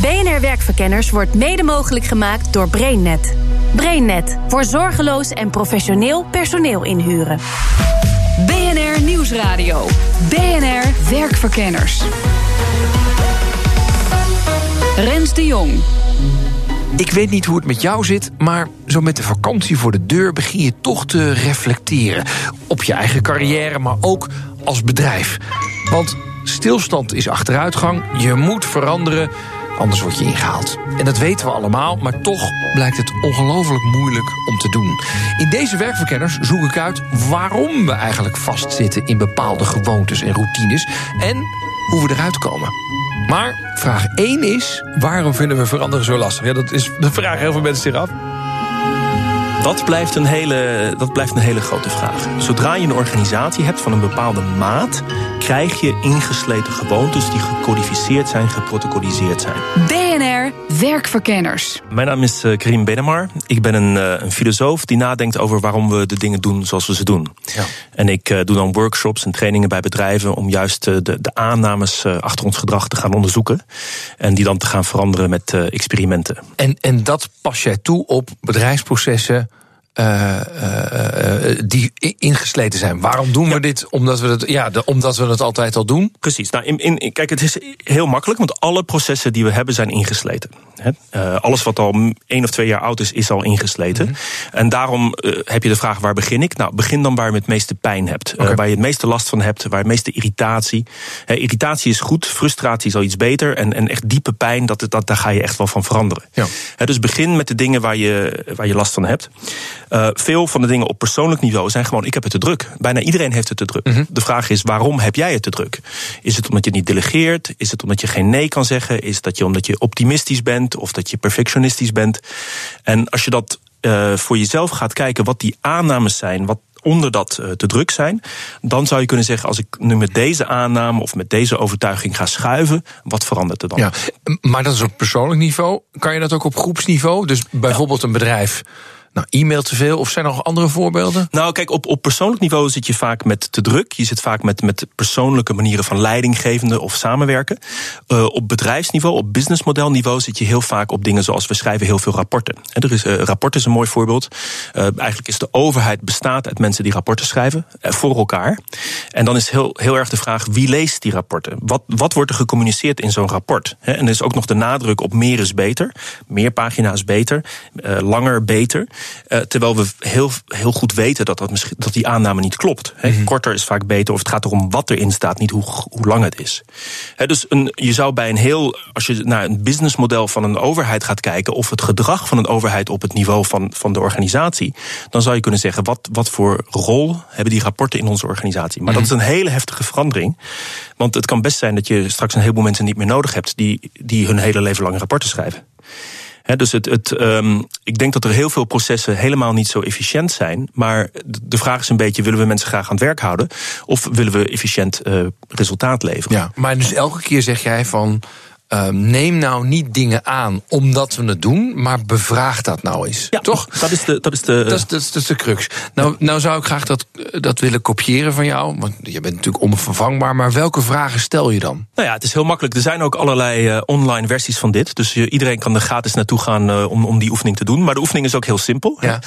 BNR Werkverkenners wordt mede mogelijk gemaakt door BrainNet. BrainNet voor zorgeloos en professioneel personeel inhuren. BNR Nieuwsradio. BNR Werkverkenners. Rens de Jong. Ik weet niet hoe het met jou zit, maar zo met de vakantie voor de deur begin je toch te reflecteren. Op je eigen carrière, maar ook als bedrijf. Want stilstand is achteruitgang, je moet veranderen, anders word je ingehaald. En dat weten we allemaal, maar toch blijkt het ongelooflijk moeilijk om te doen. In deze werkverkenners zoek ik uit waarom we eigenlijk vastzitten in bepaalde gewoontes en routines en hoe we eruit komen. Maar vraag 1 is: waarom vinden we veranderen zo lastig? Ja, dat is de vraag heel veel mensen zich af. Dat blijft, een hele, dat blijft een hele grote vraag. Zodra je een organisatie hebt van een bepaalde maat, krijg je ingesleten gewoontes die gecodificeerd zijn, geprotocoliseerd zijn. BNR Werkverkenners. Mijn naam is uh, Karim Benemar. Ik ben een, uh, een, filosoof die nadenkt over waarom we de dingen doen zoals we ze doen. Ja. En ik uh, doe dan workshops en trainingen bij bedrijven om juist de, de aannames achter ons gedrag te gaan onderzoeken. En die dan te gaan veranderen met experimenten. En, en dat pas jij toe op bedrijfsprocessen uh, uh, die ingesleten zijn. Waarom doen we dit? Omdat we, het, ja, de, omdat we het altijd al doen? Precies. Nou, in, in, kijk, het is heel makkelijk, want alle processen die we hebben zijn ingesleten. Uh, alles wat al één of twee jaar oud is, is al ingesleten. Mm -hmm. En daarom heb je de vraag: waar begin ik? Nou, begin dan waar je het meeste pijn hebt. Okay. waar je het meeste last van hebt, waar je het meeste irritatie. irritatie is goed, frustratie is al iets beter. En, en echt diepe pijn, dat, dat, daar ga je echt wel van veranderen. Ja. dus begin met de dingen waar je, waar je last van hebt. Uh, veel van de dingen op persoonlijk niveau zijn gewoon: ik heb het te druk. Bijna iedereen heeft het te druk. Mm -hmm. De vraag is: waarom heb jij het te druk? Is het omdat je niet delegeert? Is het omdat je geen nee kan zeggen? Is dat je omdat je optimistisch bent of dat je perfectionistisch bent? En als je dat uh, voor jezelf gaat kijken, wat die aannames zijn, wat onder dat uh, te druk zijn, dan zou je kunnen zeggen: als ik nu met deze aanname of met deze overtuiging ga schuiven, wat verandert er dan? Ja, maar dat is op persoonlijk niveau. Kan je dat ook op groepsniveau? Dus bijvoorbeeld ja. een bedrijf. Nou, e-mail te veel of zijn er nog andere voorbeelden? Nou, kijk, op, op persoonlijk niveau zit je vaak met te druk. Je zit vaak met, met persoonlijke manieren van leidinggevende of samenwerken. Uh, op bedrijfsniveau, op businessmodelniveau zit je heel vaak op dingen zoals we schrijven heel veel rapporten. En er is, uh, rapport is een mooi voorbeeld. Uh, eigenlijk is de overheid bestaat uit mensen die rapporten schrijven voor elkaar. En dan is heel, heel erg de vraag wie leest die rapporten? Wat, wat wordt er gecommuniceerd in zo'n rapport? En er is ook nog de nadruk op meer is beter. Meer pagina's beter. langer beter. Uh, terwijl we heel, heel goed weten dat, dat, misschien, dat die aanname niet klopt. He, mm-hmm. Korter is vaak beter, of het gaat erom wat erin staat, niet hoe, hoe lang het is. He, dus een, je zou bij een heel, als je naar een businessmodel van een overheid gaat kijken, of het gedrag van een overheid op het niveau van, van de organisatie, dan zou je kunnen zeggen: wat, wat voor rol hebben die rapporten in onze organisatie? Maar dat is een hele heftige verandering. Want het kan best zijn dat je straks een heleboel mensen niet meer nodig hebt die, die hun hele leven lang rapporten schrijven. He, dus het, het, um, ik denk dat er heel veel processen helemaal niet zo efficiënt zijn. Maar de vraag is een beetje: willen we mensen graag aan het werk houden? Of willen we efficiënt uh, resultaat leveren? Ja, maar dus elke keer zeg jij van. Uh, neem nou niet dingen aan omdat we het doen, maar bevraag dat nou eens. Ja, toch? Dat is de, dat is de, dat is, dat is, dat is de crux. Nou, nou zou ik graag dat, dat willen kopiëren van jou, want je bent natuurlijk onvervangbaar. Maar welke vragen stel je dan? Nou ja, het is heel makkelijk. Er zijn ook allerlei uh, online versies van dit. Dus iedereen kan er gratis naartoe gaan uh, om, om die oefening te doen. Maar de oefening is ook heel simpel. Ja.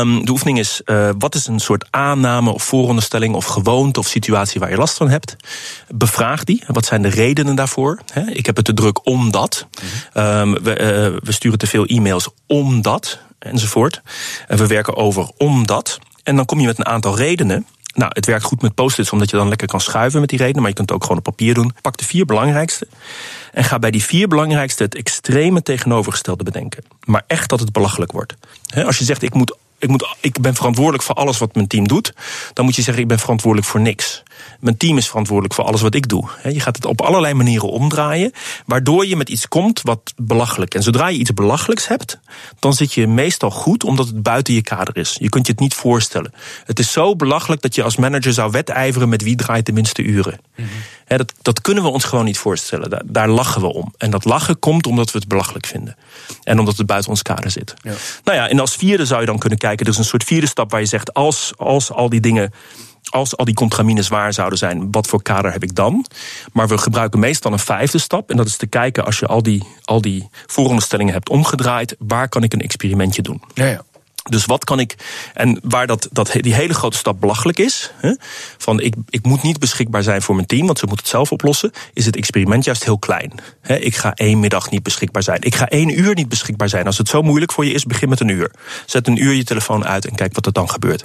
Um, de oefening is: wat is een soort aanname of vooronderstelling of gewoonte of situatie waar je last van hebt? Bevraag die. Wat zijn de redenen daarvoor? He, ik heb het te druk omdat. Um, we, uh, we, sturen te veel e-mails omdat, enzovoort. En we werken over omdat. En dan kom je met een aantal redenen. Nou, het werkt goed met post-its, omdat je dan lekker kan schuiven met die redenen. Maar je kunt het ook gewoon op papier doen. Pak de vier belangrijkste. En ga bij die vier belangrijkste het extreme tegenovergestelde bedenken. Maar echt dat het belachelijk wordt. Als je zegt, ik moet ik, moet, ik ben verantwoordelijk voor alles wat mijn team doet. Dan moet je zeggen, ik ben verantwoordelijk voor niks. Mijn team is verantwoordelijk voor alles wat ik doe. Je gaat het op allerlei manieren omdraaien, waardoor je met iets komt wat belachelijk. En zodra je iets belachelijks hebt, dan zit je meestal goed, omdat het buiten je kader is. Je kunt je het niet voorstellen. Het is zo belachelijk dat je als manager zou wedijveren met wie draait de minste uren. Mm dat, dat kunnen we ons gewoon niet voorstellen. Daar, daar, lachen we om. En dat lachen komt omdat we het belachelijk vinden. En omdat het buiten ons kader zit. Ja. Nou ja, en als vierde zou je dan kunnen kijken. Dus een soort vierde stap waar je zegt: als, als al die dingen als al die contramines waar zouden zijn, wat voor kader heb ik dan? Maar we gebruiken meestal een vijfde stap. En dat is te kijken als je al die, al die vooronderstellingen hebt omgedraaid, waar kan ik een experimentje doen? Ja, ja. Dus wat kan ik. En waar dat, dat, die hele grote stap belachelijk is. Hè, van ik, ik moet niet beschikbaar zijn voor mijn team, want ze moeten het zelf oplossen. Is het experiment juist heel klein. Hè, ik ga één middag niet beschikbaar zijn. Ik ga één uur niet beschikbaar zijn. Als het zo moeilijk voor je is, begin met een uur. Zet een uur je telefoon uit en kijk wat er dan gebeurt.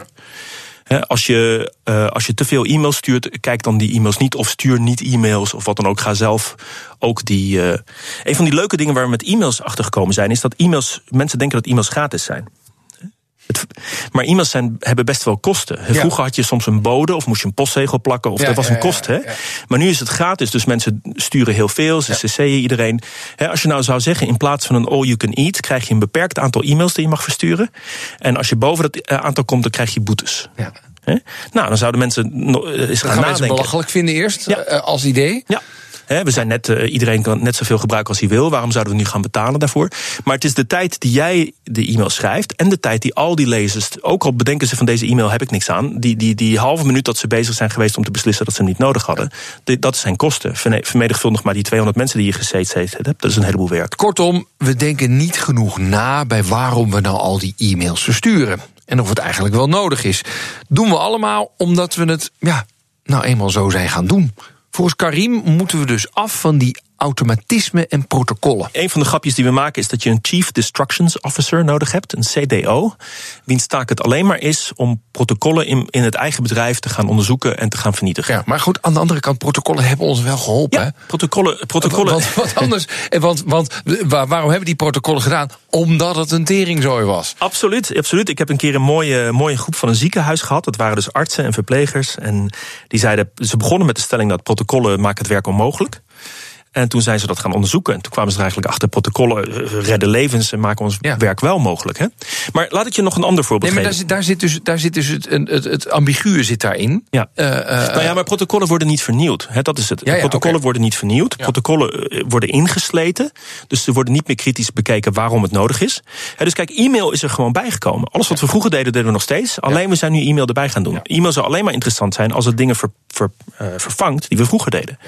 als, je, uh, als je te veel e-mails stuurt, kijk dan die e-mails niet. Of stuur niet e-mails of wat dan ook. Ga zelf ook die. Uh, een van die leuke dingen waar we met e-mails achter gekomen zijn, is dat e-mails. Mensen denken dat e-mails gratis zijn maar e-mails zijn, hebben best wel kosten. Vroeger had je soms een bode of moest je een postzegel plakken. Of dat was een kost. Hè? Maar nu is het gratis. Dus mensen sturen heel veel. Ze cc'en iedereen. als je nou zou zeggen, in plaats van een all you can eat, krijg je een beperkt aantal e-mails die je mag versturen. En als je boven dat eh, aantal komt, dan krijg je boetes. Ja. Nou, dan zouden mensen uh, eens gaan, gaan nadenken. belachelijk vinden eerst, uh, als idee. Ja we zijn net, uh, iedereen kan net zoveel gebruiken als hij wil. Waarom zouden we nu gaan betalen daarvoor? Maar het is de tijd die jij de e-mail schrijft. En de tijd die al die lezers. Ook al bedenken ze van deze e-mail heb ik niks aan. Die, die, die halve minuut dat ze bezig zijn geweest om te beslissen dat ze hem niet nodig hadden. dat zijn kosten. Vermenigvuldig maar die 200 mensen die je gezeten hebt. Dat is een heleboel werk. Kortom, we denken niet genoeg na bij waarom we nou al die e-mails versturen. En of het eigenlijk wel nodig is. Doen we allemaal omdat we het, ja, nou eenmaal zo zijn gaan doen. Volgens Karim moeten we dus af van die automatisme en protocollen. Een van de grapjes die we maken is dat je een Chief Destructions Officer nodig hebt, een CDO, wiens taak het alleen maar is om protocollen in, in het eigen bedrijf te gaan onderzoeken en te gaan vernietigen. Ja, maar goed, aan de andere kant, protocollen hebben ons wel geholpen. Ja, protocollen. protocollen. Want, wat anders, want, want waarom hebben die protocollen gedaan? Omdat het een teringzooi was. Absoluut, absoluut. Ik heb een keer een mooie, mooie groep van een ziekenhuis gehad. Dat waren dus artsen en verplegers. En die zeiden, ze begonnen met de stelling dat protocollen maken het werk onmogelijk. En toen zijn ze dat gaan onderzoeken. En toen kwamen ze er eigenlijk achter protocollen eh, redden levens en maken ons werk wel mogelijk. Hè? Maar laat ik je nog een ander voorbeeld nee, maar geven. Daar, zit, daar zit dus, daar zit dus het, het, het ambiguë zit daarin. Ja. Uh, nou ja, maar protocollen worden niet vernieuwd. Hè, dat is het. Ja, protocollen worden niet vernieuwd. Protocollen worden ingesleten. Dus ze worden niet meer kritisch bekeken waarom het nodig is. dus kijk, e-mail is er gewoon bijgekomen. Alles wat we vroeger deden, deden we nog steeds. Alleen we zijn nu e-mail erbij gaan doen. E-mail zou alleen maar interessant zijn als het dingen ver, ver, uh, vervangt die we vroeger deden.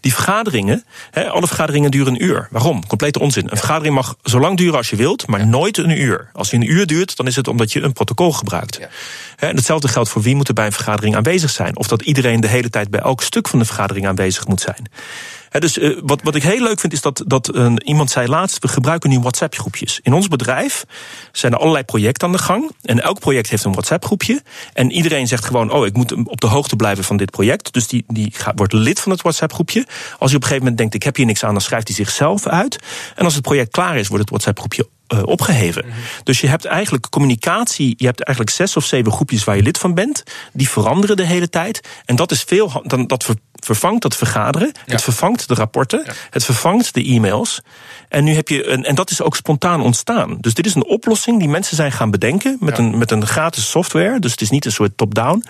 Die vergaderingen alle vergaderingen duren een uur. Waarom? Complete onzin. Een vergadering mag zo lang duren als je wilt, maar nooit een uur. Als die een uur duurt, dan is het omdat je een protocol gebruikt. En hetzelfde geldt voor wie moet er bij een vergadering aanwezig zijn. Of dat iedereen de hele tijd bij elk stuk van de vergadering aanwezig moet zijn dus uh, wat, wat ik heel leuk vind is dat, dat uh, iemand zei laatst: we gebruiken nu WhatsApp-groepjes. In ons bedrijf zijn er allerlei projecten aan de gang. En elk project heeft een WhatsApp-groepje. En iedereen zegt gewoon: oh, ik moet op de hoogte blijven van dit project. Dus die, die gaat, wordt lid van het WhatsApp-groepje. Als hij op een gegeven moment denkt: ik heb hier niks aan, dan schrijft hij zichzelf uit. En als het project klaar is, wordt het WhatsApp-groepje uh, opgeheven. Mhm. Dus je hebt eigenlijk communicatie, je hebt eigenlijk zes of zeven groepjes waar je lid van bent. Die veranderen de hele tijd. En dat is veel, dan, dat vervangt dat vergaderen. Het vervangt de rapporten. Het vervangt de e-mails. En nu heb je een, en dat is ook spontaan ontstaan. Dus dit is een oplossing die mensen zijn gaan bedenken met, een, met een gratis software. Dus het is niet een soort top-down.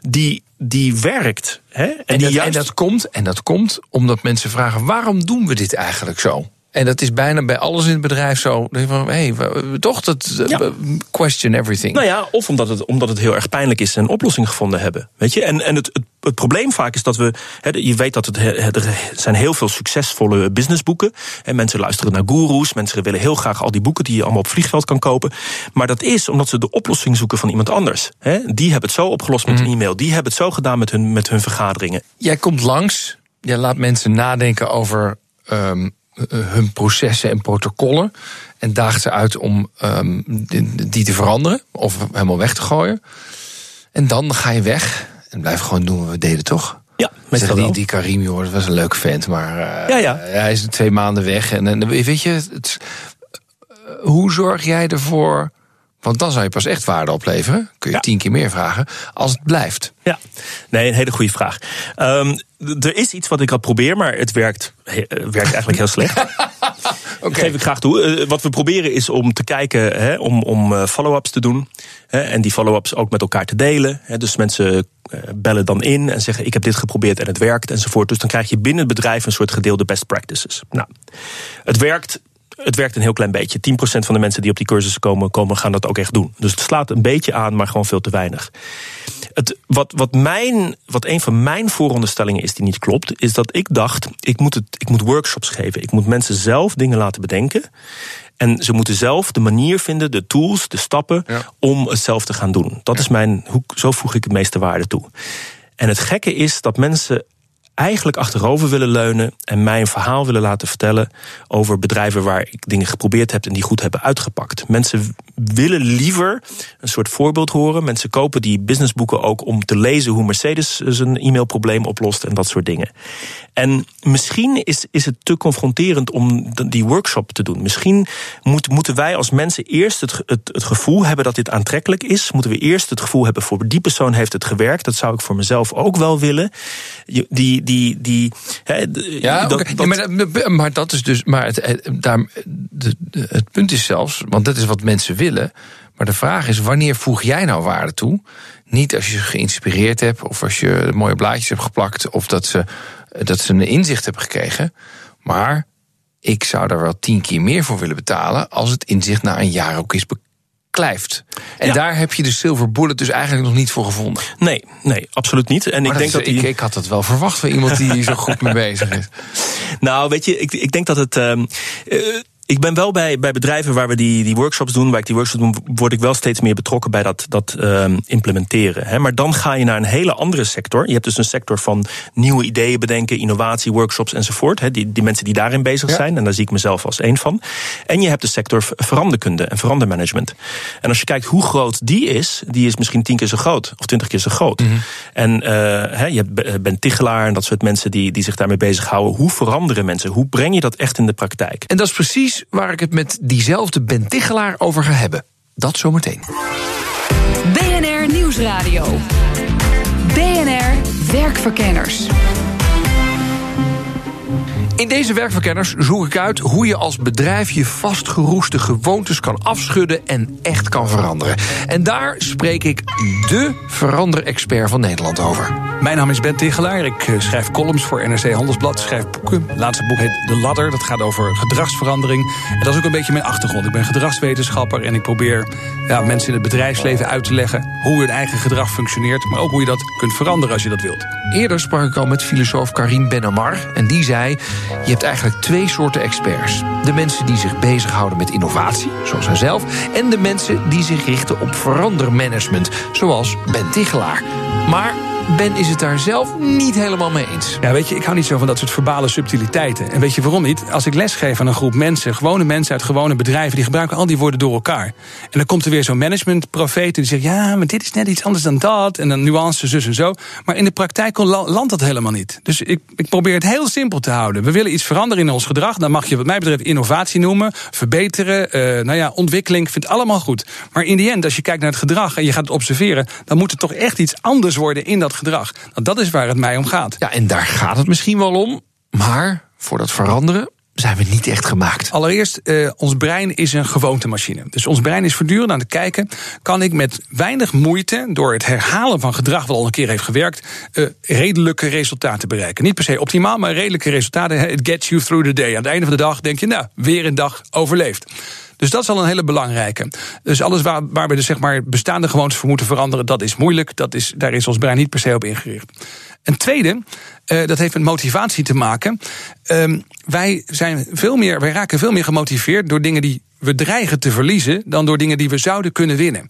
Die, die werkt. Hè? En, en, die dat, juist... en, dat komt, en dat komt omdat mensen vragen: waarom doen we dit eigenlijk zo? En dat is bijna bij alles in het bedrijf zo. Van, hey, toch dat eh, question everything. Nou ja, of omdat het, omdat het heel erg pijnlijk is en een oplossing gevonden hebben. Weet je? En, en het, het, het probleem vaak is dat we. je weet dat het, er zijn heel veel succesvolle businessboeken. En mensen luisteren naar goeroes. Mensen willen heel graag al die boeken die je allemaal op vliegveld kan kopen. Maar dat is omdat ze de oplossing zoeken van iemand anders. Die hebben het zo opgelost met een mhm. e-mail. Die hebben het zo gedaan met hun, met hun vergaderingen. Jij komt langs. Jij laat mensen nadenken over. Um, eh, hun processen en protocollen. En daagt ze uit om um, die te veranderen of helemaal weg te gooien. En dan ga je weg en blijf gewoon doen wat we deden, toch? Ja, met die, die Karim, joh, dat was een leuk vent, maar uh, ja, ja. hij is twee maanden weg. En, en weet je, het, hoe zorg jij ervoor Want dan zou je pas echt waarde opleveren. Kun je Ja. tien keer meer vragen. Als het blijft. Ja, nee, een hele goede vraag. Ehm, er is iets wat ik al probeer, maar het werkt, he- eh, werkt eigenlijk heel slecht. Dat geef ik graag toe. Eh, wat we proberen is om te kijken, hè, om, om eh, follow-ups te doen. Hè, en die follow-ups ook met elkaar te delen. Hè, dus mensen bellen dan in en zeggen: Ik heb dit geprobeerd en het werkt enzovoort. Dus dan krijg je binnen het bedrijf een soort gedeelde best practices. Nou, het werkt. Het werkt een heel klein beetje. 10% van de mensen die op die cursus komen, komen, gaan dat ook echt doen. Dus het slaat een beetje aan, maar gewoon veel te weinig. Het, wat, wat, mijn, wat een van mijn vooronderstellingen is die niet klopt, is dat ik dacht: ik moet, het, ik moet workshops geven. Ik moet mensen zelf dingen laten bedenken. En ze moeten zelf de manier vinden, de tools, de stappen Ja. om het zelf te gaan doen. Dat is mijn, hoe, zo voeg ik het meeste waarde toe. En het gekke is dat mensen eigenlijk achterover willen leunen en mij een verhaal willen laten vertellen over bedrijven waar ik dingen geprobeerd heb en die goed hebben uitgepakt. Mensen willen liever een soort voorbeeld horen. Mensen kopen die businessboeken ook om te lezen hoe Mercedes zijn e-mailprobleem oplost en dat soort dingen. En misschien is, is het te confronterend om die workshop te doen. Misschien moet, moeten wij als mensen eerst het, het, het gevoel hebben dat dit aantrekkelijk is. Moeten we eerst het gevoel hebben voor die persoon heeft het gewerkt. Dat zou ik voor mezelf ook wel willen. Die, die, die, hè, Ja, dat- oké. dat- Ja, maar, dat- maar dat is dus. Maar het, het, daar, de, de- het punt is zelfs, want dat is wat mensen willen. Maar de vraag is: wanneer voeg jij nou waarde toe? Niet als je ze geïnspireerd hebt, of als je mooie blaadjes hebt geplakt, of dat ze, dat ze een inzicht hebben gekregen. Maar ik zou daar wel tien keer meer voor willen betalen als het inzicht na een jaar ook is beklijft. En Ja. daar heb je de silver bullet dus eigenlijk nog niet voor gevonden. nee, nee, absoluut niet. En Maar ik denk dat is- ik, ik had het wel verwacht van iemand die hier zo goed mee bezig is. Nou, weet je, ik, ik denk dat het. ehm, eh, ik ben wel bij, bij bedrijven waar we die, die workshops doen, waar ik die workshops doe, word ik wel steeds meer betrokken bij dat, dat ehm, implementeren. Hè. Maar dan ga je naar een hele andere sector. Je hebt dus een sector van nieuwe ideeën bedenken, innovatie, workshops enzovoort. Hè, die, die mensen die daarin bezig Ja. zijn. En daar zie ik mezelf als één van. En je hebt de sector ver- veranderkunde en verandermanagement. En als je kijkt hoe groot die is, die is misschien tien keer zo groot of twintig keer zo groot. En eh, hè, je hebt Be- Ben Tichelaar en dat soort mensen die, die zich daarmee bezighouden. Hoe veranderen mensen? Hoe breng je dat echt in de praktijk? En dat is precies waar ik het met diezelfde Ben Tichelaar over ga hebben. Dat zometeen. BNR Nieuwsradio. BNR Werkverkenners. In deze werkverkenners zoek ik uit hoe je als bedrijf je vastgeroeste gewoontes kan afschudden en echt kan veranderen. En daar spreek ik de veranderexpert van Nederland over. Mijn naam is Ben Tigelaar. Ik eh, schrijf columns voor NRC Handelsblad. Schrijf boeken. Het laatste boek heet De Ladder. Dat gaat over gedragsverandering. En dat is ook een beetje mijn achtergrond. Ik ben gedragswetenschapper en ik probeer ja, mensen in het bedrijfsleven uit te leggen hoe hun eigen gedrag functioneert. Maar ook hoe je dat kunt veranderen als je dat wilt. Eerder sprak ik al met filosoof Karim Benamar en die zei: je hebt eigenlijk twee soorten experts. De mensen die zich bezighouden met innovatie, zoals hij zelf, en de mensen die zich richten op verandermanagement, zoals Ben Tichelaar. Maar Ben is het daar zelf niet helemaal mee eens. Ja, weet je, ik hou niet zo van dat soort verbale subtiliteiten. En weet je waarom niet? Als ik lesgeef aan een groep mensen, gewone mensen uit gewone bedrijven, die gebruiken al die woorden door elkaar. En dan komt er weer zo'n managementprofeet die zegt: ja, maar dit is net iets anders dan dat. En dan nuance, zus en zo. Maar in de praktijk la- landt dat helemaal niet. Dus ik, ik probeer het heel simpel te houden. We willen iets veranderen in ons gedrag. Dan mag je, wat mij betreft, innovatie noemen, verbeteren, eh, nou ja, ontwikkeling. Ik vind het allemaal goed. Maar in die end, als je kijkt naar het gedrag en je gaat het observeren, dan moet er toch echt iets anders worden in dat gedrag. Nou, dat is waar het mij om gaat. Ja, en daar gaat het misschien wel om, maar voor dat veranderen zijn we niet echt gemaakt. Allereerst, eh, ons brein is een gewoontemachine. Dus ons brein is voortdurend aan het kijken... kan ik met weinig moeite, door het herhalen van gedrag... wat al een keer heeft gewerkt, eh, redelijke resultaten bereiken. Niet per se optimaal, maar redelijke resultaten. It gets you through the day. Aan het einde van de dag denk je, nou, weer een dag overleefd. Dus dat is al een hele belangrijke. Dus alles waar, waar we dus zeg maar bestaande gewoontes voor moeten veranderen... dat is moeilijk, dat is, daar is ons brein niet per se op ingericht. Een tweede, eh, dat heeft met motivatie te maken. Ehm, wij, zijn veel meer, wij raken veel meer gemotiveerd door dingen die we dreigen te verliezen dan door dingen die we zouden kunnen winnen.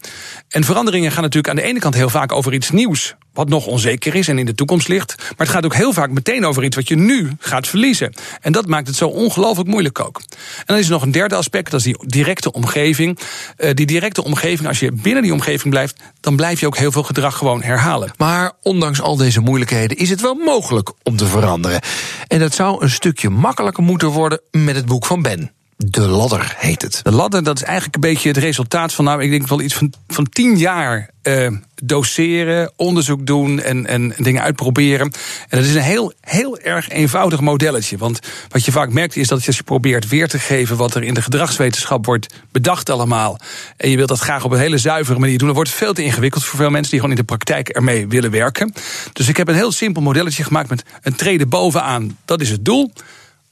En veranderingen gaan natuurlijk aan de ene kant heel vaak over iets nieuws, wat nog onzeker is en in de toekomst ligt. Maar het gaat ook heel vaak meteen over iets wat je nu gaat verliezen. En dat maakt het zo ongelooflijk moeilijk ook. En dan is er nog een derde aspect, dat is die directe omgeving. Eh, die directe omgeving, als je binnen die omgeving blijft, dan blijf je ook heel veel gedrag gewoon herhalen. Maar ondanks al deze moeilijkheden is het wel mogelijk om te veranderen. En dat zou een stukje makkelijker moeten worden met het boek van Ben. De ladder heet het. De ladder, dat is eigenlijk een beetje het resultaat van, nou, ik denk wel iets van, van tien jaar uh, doseren, onderzoek doen en, en dingen uitproberen. En dat is een heel, heel erg eenvoudig modelletje. Want wat je vaak merkt is dat als je probeert weer te geven wat er in de gedragswetenschap wordt bedacht allemaal. En je wilt dat graag op een hele zuivere manier doen, dan wordt het veel te ingewikkeld voor veel mensen die gewoon in de praktijk ermee willen werken. Dus ik heb een heel simpel modelletje gemaakt met een treden bovenaan. Dat is het doel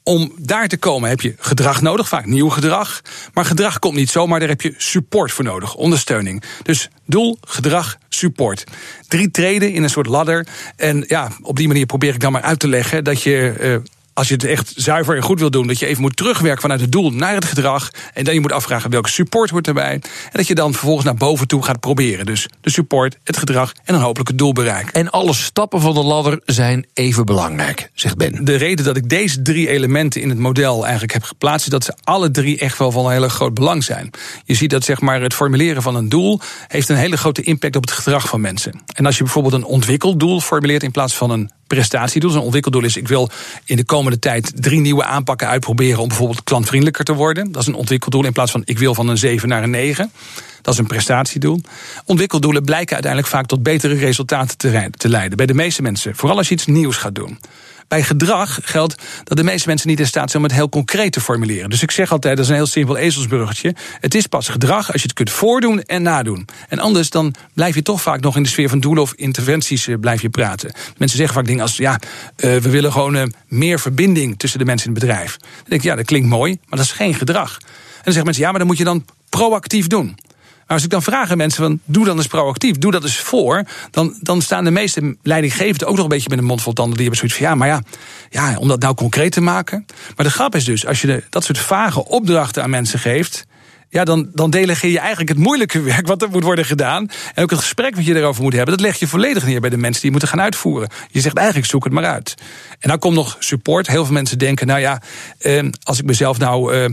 om daar te komen heb je gedrag nodig, vaak nieuw gedrag. Maar gedrag komt niet zomaar, daar heb je support voor nodig, ondersteuning. Dus doel, gedrag, support. Drie treden in een soort ladder. En ja, op die manier probeer ik dan maar uit te leggen dat je. Uh, als je het echt zuiver en goed wil doen, dat je even moet terugwerken vanuit het doel naar het gedrag. En dan je moet afvragen welke support hoort erbij. En dat je dan vervolgens naar boven toe gaat proberen. Dus de support, het gedrag en dan hopelijk het doel bereiken. En alle stappen van de ladder zijn even belangrijk, zegt Ben. De reden dat ik deze drie elementen in het model eigenlijk heb geplaatst, is dat ze alle drie echt wel van een hele groot belang zijn. Je ziet dat zeg maar, het formuleren van een doel heeft een hele grote impact op het gedrag van mensen. En als je bijvoorbeeld een ontwikkeldoel formuleert in plaats van een prestatiedoel. Een ontwikkeldoel is: ik wil in de komende tijd drie nieuwe aanpakken uitproberen om bijvoorbeeld klantvriendelijker te worden. Dat is een ontwikkeldoel in plaats van ik wil van een 7 naar een 9. Dat is een prestatiedoel. Ontwikkeldoelen blijken uiteindelijk vaak tot betere resultaten te leiden. Bij de meeste mensen. Vooral als je iets nieuws gaat doen. Bij gedrag geldt dat de meeste mensen niet in staat zijn om het heel concreet te formuleren. Dus ik zeg altijd, dat is een heel simpel ezelsbruggetje. Het is pas gedrag als je het kunt voordoen en nadoen. En anders dan blijf je toch vaak nog in de sfeer van doelen of interventies eh, blijf je praten. Mensen zeggen vaak dingen als, ja, eh, we willen gewoon uh, meer verbinding tussen de mensen in het bedrijf. Dan denk ik, ja, dat klinkt mooi, maar dat is geen gedrag. En dan zeggen mensen, ja, maar dan moet je dan proactief doen. Maar als ik dan vraag aan mensen van doe dan eens proactief, doe dat eens voor, dan, dan staan de meeste leidinggevenden ook nog een beetje met een mond vol tanden. Die hebben zoiets van ja, maar ja, ja, om dat nou concreet te maken. Maar de grap is dus, als je dat soort vage opdrachten aan mensen geeft, ja, dan, dan delegeer je eigenlijk het moeilijke werk wat er moet worden gedaan. En ook het gesprek wat je erover moet hebben, dat leg je volledig neer bij de mensen die moeten gaan uitvoeren. Je zegt eigenlijk zoek het maar uit. En dan komt nog support. Heel veel mensen denken, nou ja, eh, als ik mezelf nou eh,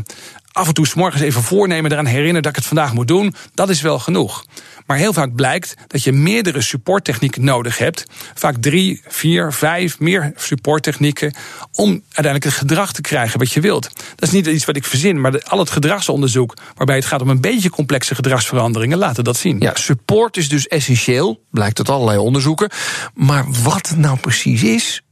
af en toe s morgens even voornemen, eraan herinneren dat ik het vandaag moet doen, dat is wel genoeg. Maar heel vaak blijkt dat je meerdere supporttechnieken nodig hebt. Vaak drie, vier, vijf, meer supporttechnieken. om uiteindelijk het gedrag te krijgen wat je wilt. Dat is niet iets wat ik verzin, maar al het gedragsonderzoek. waarbij het gaat om een beetje complexe gedragsveranderingen. laten dat zien. Ja, support is dus essentieel, blijkt uit allerlei onderzoeken. Maar wat het nou precies is,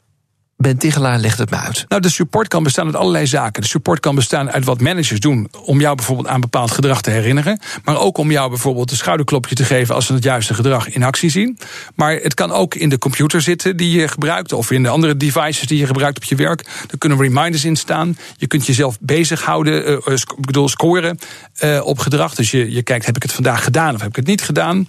Ben Tichelaar legt het me uit. Nou, de support kan bestaan uit allerlei zaken. De support kan bestaan uit wat managers doen om jou bijvoorbeeld aan bepaald gedrag te herinneren. Maar ook om jou bijvoorbeeld een schouderklopje te geven als ze het juiste gedrag in actie zien. Maar het kan ook in de computer zitten die je gebruikt, of in de andere devices die je gebruikt op je werk. Er kunnen reminders in staan. Je kunt jezelf bezighouden, uh, ik bedoel scoren uh, op gedrag. Dus je, je kijkt, heb ik het vandaag gedaan of heb ik het niet gedaan?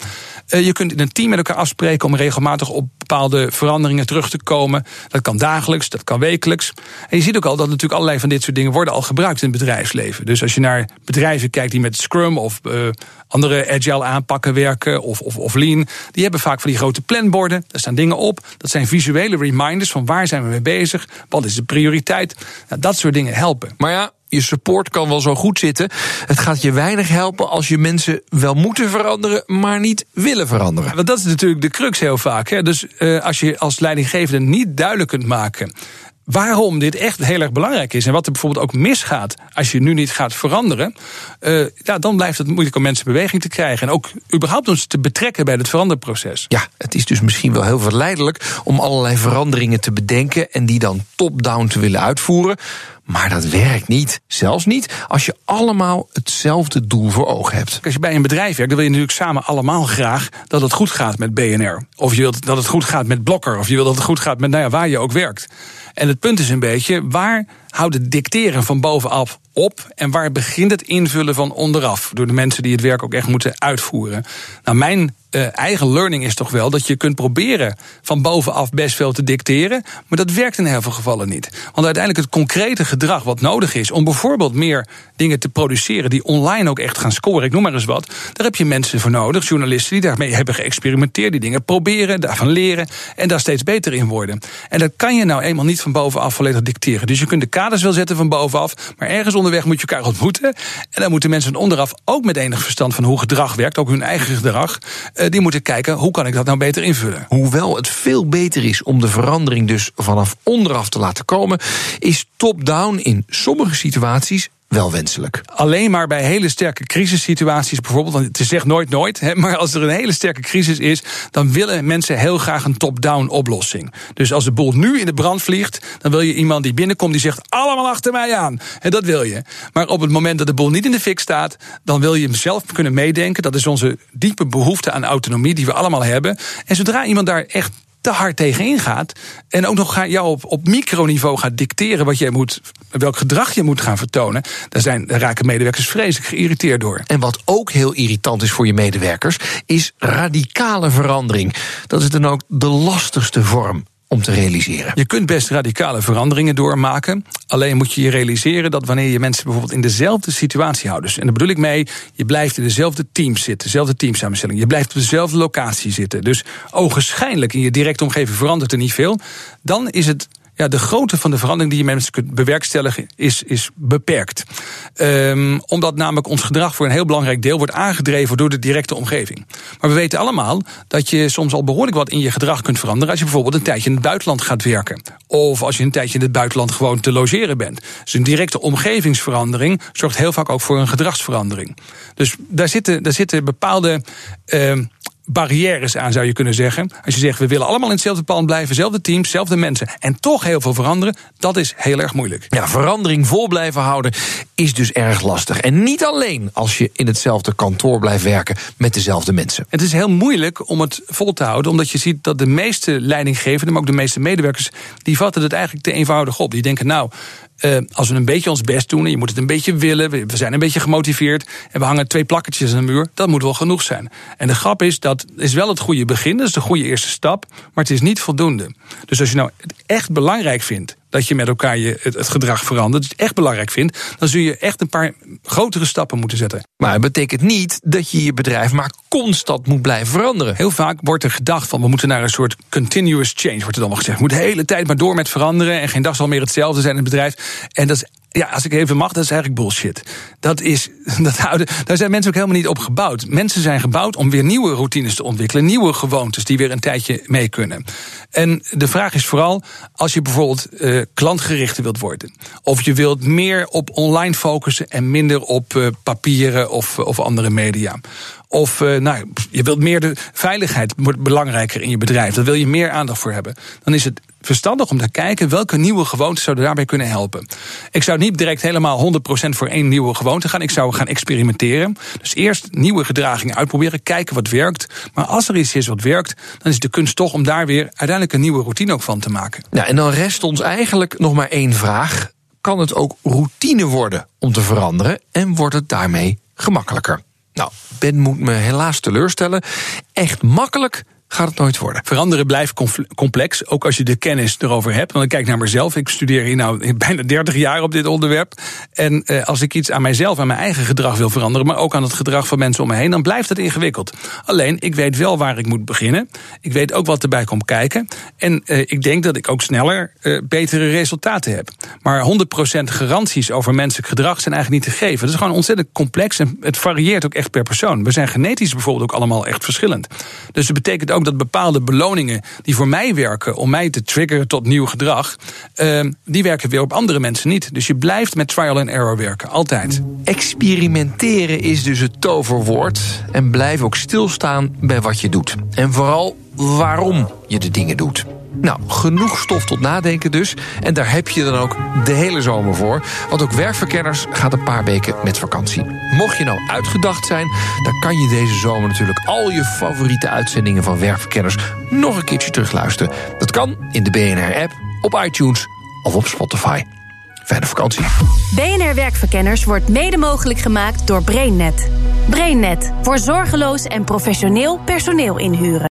Je kunt in een team met elkaar afspreken om regelmatig op bepaalde veranderingen terug te komen. Dat kan dat kan wekelijks. En je ziet ook al dat natuurlijk allerlei van dit soort dingen worden al gebruikt in het bedrijfsleven. Dus als je naar bedrijven kijkt die met Scrum of uh, andere agile aanpakken werken of, of, of Lean, die hebben vaak van die grote planborden. Daar staan dingen op. Dat zijn visuele reminders van waar zijn we mee bezig, wat is de prioriteit. Nou, dat soort dingen helpen. Maar ja, je support kan wel zo goed zitten. Het gaat je weinig helpen als je mensen wel moeten veranderen, maar niet willen veranderen. Want dat is natuurlijk de crux heel vaak. Hè? Dus uh, als je als leidinggevende niet duidelijk kunt maken waarom dit echt heel erg belangrijk is. En wat er bijvoorbeeld ook misgaat als je nu niet gaat veranderen. Uh, ja, dan blijft het moeilijk om mensen beweging te krijgen. En ook überhaupt ons te betrekken bij het veranderproces. Ja, het is dus misschien wel heel verleidelijk om allerlei veranderingen te bedenken. en die dan top-down te willen uitvoeren. Maar dat werkt niet. Zelfs niet als je allemaal hetzelfde doel voor ogen hebt. Als je bij een bedrijf werkt, dan wil je natuurlijk samen allemaal graag dat het goed gaat met BNR. Of je wilt dat het goed gaat met Blokker. Of je wilt dat het goed gaat met nou ja, waar je ook werkt. En het punt is een beetje, waar houdt het dicteren van bovenaf op en waar begint het invullen van onderaf door de mensen die het werk ook echt moeten uitvoeren? Nou, mijn uh, eigen learning is toch wel dat je kunt proberen van bovenaf best veel te dicteren, maar dat werkt in heel veel gevallen niet. Want uiteindelijk het concrete gedrag wat nodig is om bijvoorbeeld meer dingen te produceren die online ook echt gaan scoren, ik noem maar eens wat, daar heb je mensen voor nodig, journalisten die daarmee hebben geëxperimenteerd, die dingen proberen, daarvan leren en daar steeds beter in worden. En dat kan je nou eenmaal niet van bovenaf volledig dicteren. Dus je kunt de kaders wel zetten van bovenaf, maar ergens onderweg moet je elkaar ontmoeten. En dan moeten mensen onderaf ook met enig verstand van hoe gedrag werkt, ook hun eigen gedrag, eh, die moeten kijken hoe kan ik dat nou beter invullen. Hoewel het veel beter is om de verandering dus vanaf onderaf te laten komen, is top-down in sommige situaties wel wenselijk? Alleen maar bij hele sterke crisissituaties bijvoorbeeld. Want het zegt nooit nooit. Hè, maar als er een hele sterke crisis is, dan willen mensen heel graag een top-down oplossing. Dus als de boel nu in de brand vliegt, dan wil je iemand die binnenkomt die zegt allemaal achter mij aan. En dat wil je. Maar op het moment dat de boel niet in de fik staat, dan wil je hem zelf kunnen meedenken. Dat is onze diepe behoefte aan autonomie die we allemaal hebben. En zodra iemand daar echt te hard tegenin gaat. En ook nog jou op, op microniveau gaat dicteren wat jij moet, welk gedrag je moet gaan vertonen. Daar, zijn, daar raken medewerkers vreselijk geïrriteerd door. En wat ook heel irritant is voor je medewerkers, is radicale verandering. Dat is dan ook de lastigste vorm om te realiseren. Je kunt best radicale veranderingen doormaken. Alleen moet je je realiseren dat wanneer je mensen bijvoorbeeld in dezelfde situatie houdt. Dus, en daar bedoel ik mee, je blijft in dezelfde teams zitten, dezelfde teamsamenstelling. Je blijft op dezelfde locatie zitten. Dus ogenschijnlijk in je directe omgeving verandert er niet veel. Dan is het de grootte van de verandering die je mensen kunt bewerkstelligen is, is beperkt. Um, omdat namelijk ons gedrag voor een heel belangrijk deel wordt aangedreven door de directe omgeving. Maar we weten allemaal dat je soms al behoorlijk wat in je gedrag kunt veranderen als je bijvoorbeeld een tijdje in het buitenland gaat werken. Of als je een tijdje in het buitenland gewoon te logeren bent. Dus een directe omgevingsverandering zorgt heel vaak ook voor een gedragsverandering. Dus daar zitten, daar zitten bepaalde. Uh, barrières aan, zou je kunnen zeggen. Als je zegt, we willen allemaal in hetzelfde plan blijven, dezelfde teams, dezelfde mensen, en toch heel veel veranderen, dat is heel erg moeilijk. Ja, verandering vol blijven houden is dus erg lastig. En niet alleen als je in hetzelfde kantoor blijft werken met dezelfde mensen. Het is heel moeilijk om het vol te houden, omdat je ziet dat de meeste leidinggevenden, maar ook de meeste medewerkers, die vatten het eigenlijk te eenvoudig op. Die denken, nou, uh, als we een beetje ons best doen en je moet het een beetje willen, we zijn een beetje gemotiveerd en we hangen twee plakketjes aan de muur, dat moet wel genoeg zijn. En de grap is, dat is wel het goede begin, dat is de goede eerste stap, maar het is niet voldoende. Dus als je nou het echt belangrijk vindt dat je met elkaar je, het, het gedrag verandert, het echt belangrijk vindt, dan zul je echt een paar grotere stappen moeten zetten. Maar het betekent niet dat je je bedrijf maar constant moet blijven veranderen. Heel vaak wordt er gedacht van we moeten naar een soort continuous change, wordt er dan wel gezegd. We moeten de hele tijd maar door met veranderen en geen dag zal meer hetzelfde zijn in het bedrijf. En dat is ja, als ik even mag, dat is eigenlijk bullshit. Dat is, dat houden, daar zijn mensen ook helemaal niet op gebouwd. Mensen zijn gebouwd om weer nieuwe routines te ontwikkelen, nieuwe gewoontes die weer een tijdje mee kunnen. En de vraag is vooral, als je bijvoorbeeld uh, wilt worden, of je wilt meer op online focussen en minder op uh, papieren of, of andere media. Of uh, nou, je wilt meer de veiligheid wordt belangrijker in je bedrijf. Daar wil je meer aandacht voor hebben. Dan is het verstandig om te kijken welke nieuwe gewoontes zouden daarbij kunnen helpen. Ik zou niet direct helemaal 100% voor één nieuwe gewoonte gaan. Ik zou gaan experimenteren. Dus eerst nieuwe gedragingen uitproberen, kijken wat werkt. Maar als er iets is wat werkt, dan is de kunst toch om daar weer uiteindelijk een nieuwe routine ook van te maken. Ja, en dan rest ons eigenlijk nog maar één vraag. Kan het ook routine worden om te veranderen en wordt het daarmee gemakkelijker? Nou, Ben moet me helaas teleurstellen. Echt makkelijk gaat het nooit worden. Veranderen blijft complex, ook als je de kennis erover hebt. Want ik kijk naar mezelf. Ik studeer hier nou bijna 30 jaar op dit onderwerp. En eh, als ik iets aan mijzelf, aan mijn eigen gedrag wil veranderen, maar ook aan het gedrag van mensen om me heen, dan blijft het ingewikkeld. Alleen, ik weet wel waar ik moet beginnen. Ik weet ook wat erbij komt kijken. En eh, ik denk dat ik ook sneller eh, betere resultaten heb. Maar 100% garanties over menselijk gedrag zijn eigenlijk niet te geven. Dat is gewoon ontzettend complex en het varieert ook echt per persoon. We zijn genetisch bijvoorbeeld ook allemaal echt verschillend. Dus dat betekent dat bepaalde beloningen die voor mij werken om mij te triggeren tot nieuw gedrag, uh, die werken weer op andere mensen niet. Dus je blijft met trial and error werken, altijd. Experimenteren is dus het toverwoord. En blijf ook stilstaan bij wat je doet. En vooral waarom je de dingen doet. Nou, genoeg stof tot nadenken dus. En daar heb je dan ook de hele zomer voor. Want ook werkverkenners gaat een paar weken met vakantie. Mocht je nou uitgedacht zijn, dan kan je deze zomer natuurlijk al je favoriete uitzendingen van werkverkenners nog een keertje terugluisteren. Dat kan in de BNR-app, op iTunes of op Spotify. Fijne vakantie. BNR Werkverkenners wordt mede mogelijk gemaakt door BrainNet. BrainNet voor zorgeloos en professioneel personeel inhuren.